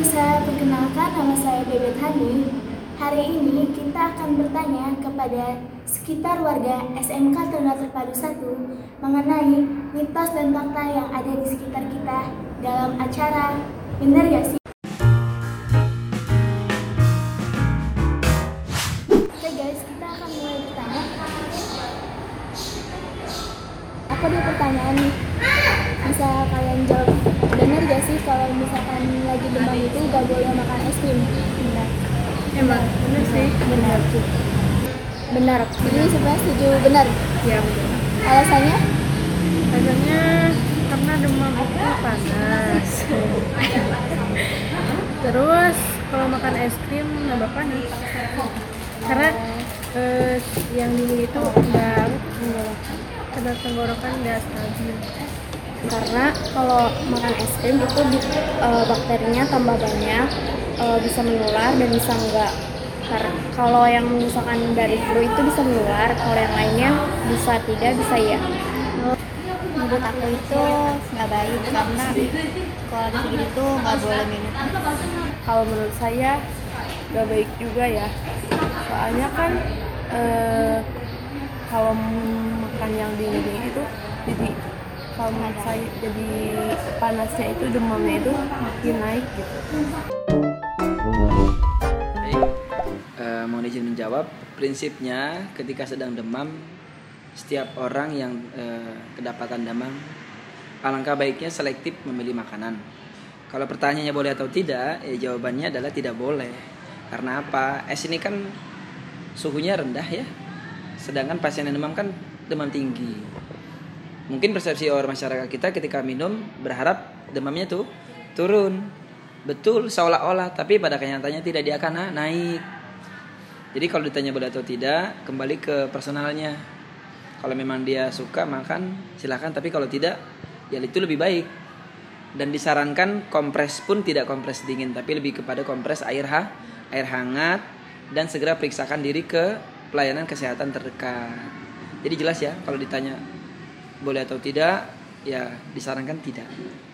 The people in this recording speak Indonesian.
pemirsa, perkenalkan nama saya Bebet Hani. Hari ini kita akan bertanya kepada sekitar warga SMK Ternate Terpadu 1 mengenai mitos dan fakta yang ada di sekitar kita dalam acara Benar Gak Sih? Oke guys, kita akan mulai bertanya. Apa dia pertanyaan? Bisa kalian jawab sih kalau misalkan lagi demam itu gak boleh makan es krim? Benar. Emang bener sih. Benar. Benar. Jadi sebenarnya setuju benar. Ya betul. Alasannya? Rasanya karena demam itu panas. Terus kalau makan es krim nambah panas. Karena eh, yang dingin itu nggak kadar tenggorokan nggak stabil. Karena kalau makan es krim itu eh, bakterinya tambah banyak eh, bisa menular dan bisa enggak. Kar- kalau yang misalkan dari flu itu bisa menular kalau yang lainnya bisa tidak bisa ya menurut aku itu nggak baik karena kalau segini tuh nggak boleh minum. Kalau menurut saya nggak baik juga ya. Soalnya kan eh, kalau makan yang dingin itu jadi kalau menurut saya jadi panasnya itu demamnya itu makin naik gitu Eh, mohon izin menjawab. Prinsipnya, ketika sedang demam, setiap orang yang eh, kedapatan demam, alangkah baiknya selektif memilih makanan. Kalau pertanyaannya boleh atau tidak, ya jawabannya adalah tidak boleh. Karena apa? Es ini kan suhunya rendah ya. Sedangkan pasien yang demam kan demam tinggi. Mungkin persepsi orang masyarakat kita ketika minum berharap demamnya tuh turun. Betul seolah-olah tapi pada kenyataannya tidak dia akan na- naik. Jadi kalau ditanya boleh atau tidak, kembali ke personalnya. Kalau memang dia suka makan, silahkan. Tapi kalau tidak, ya itu lebih baik. Dan disarankan kompres pun tidak kompres dingin, tapi lebih kepada kompres air ha, air hangat dan segera periksakan diri ke pelayanan kesehatan terdekat. Jadi jelas ya, kalau ditanya boleh atau tidak, ya disarankan tidak.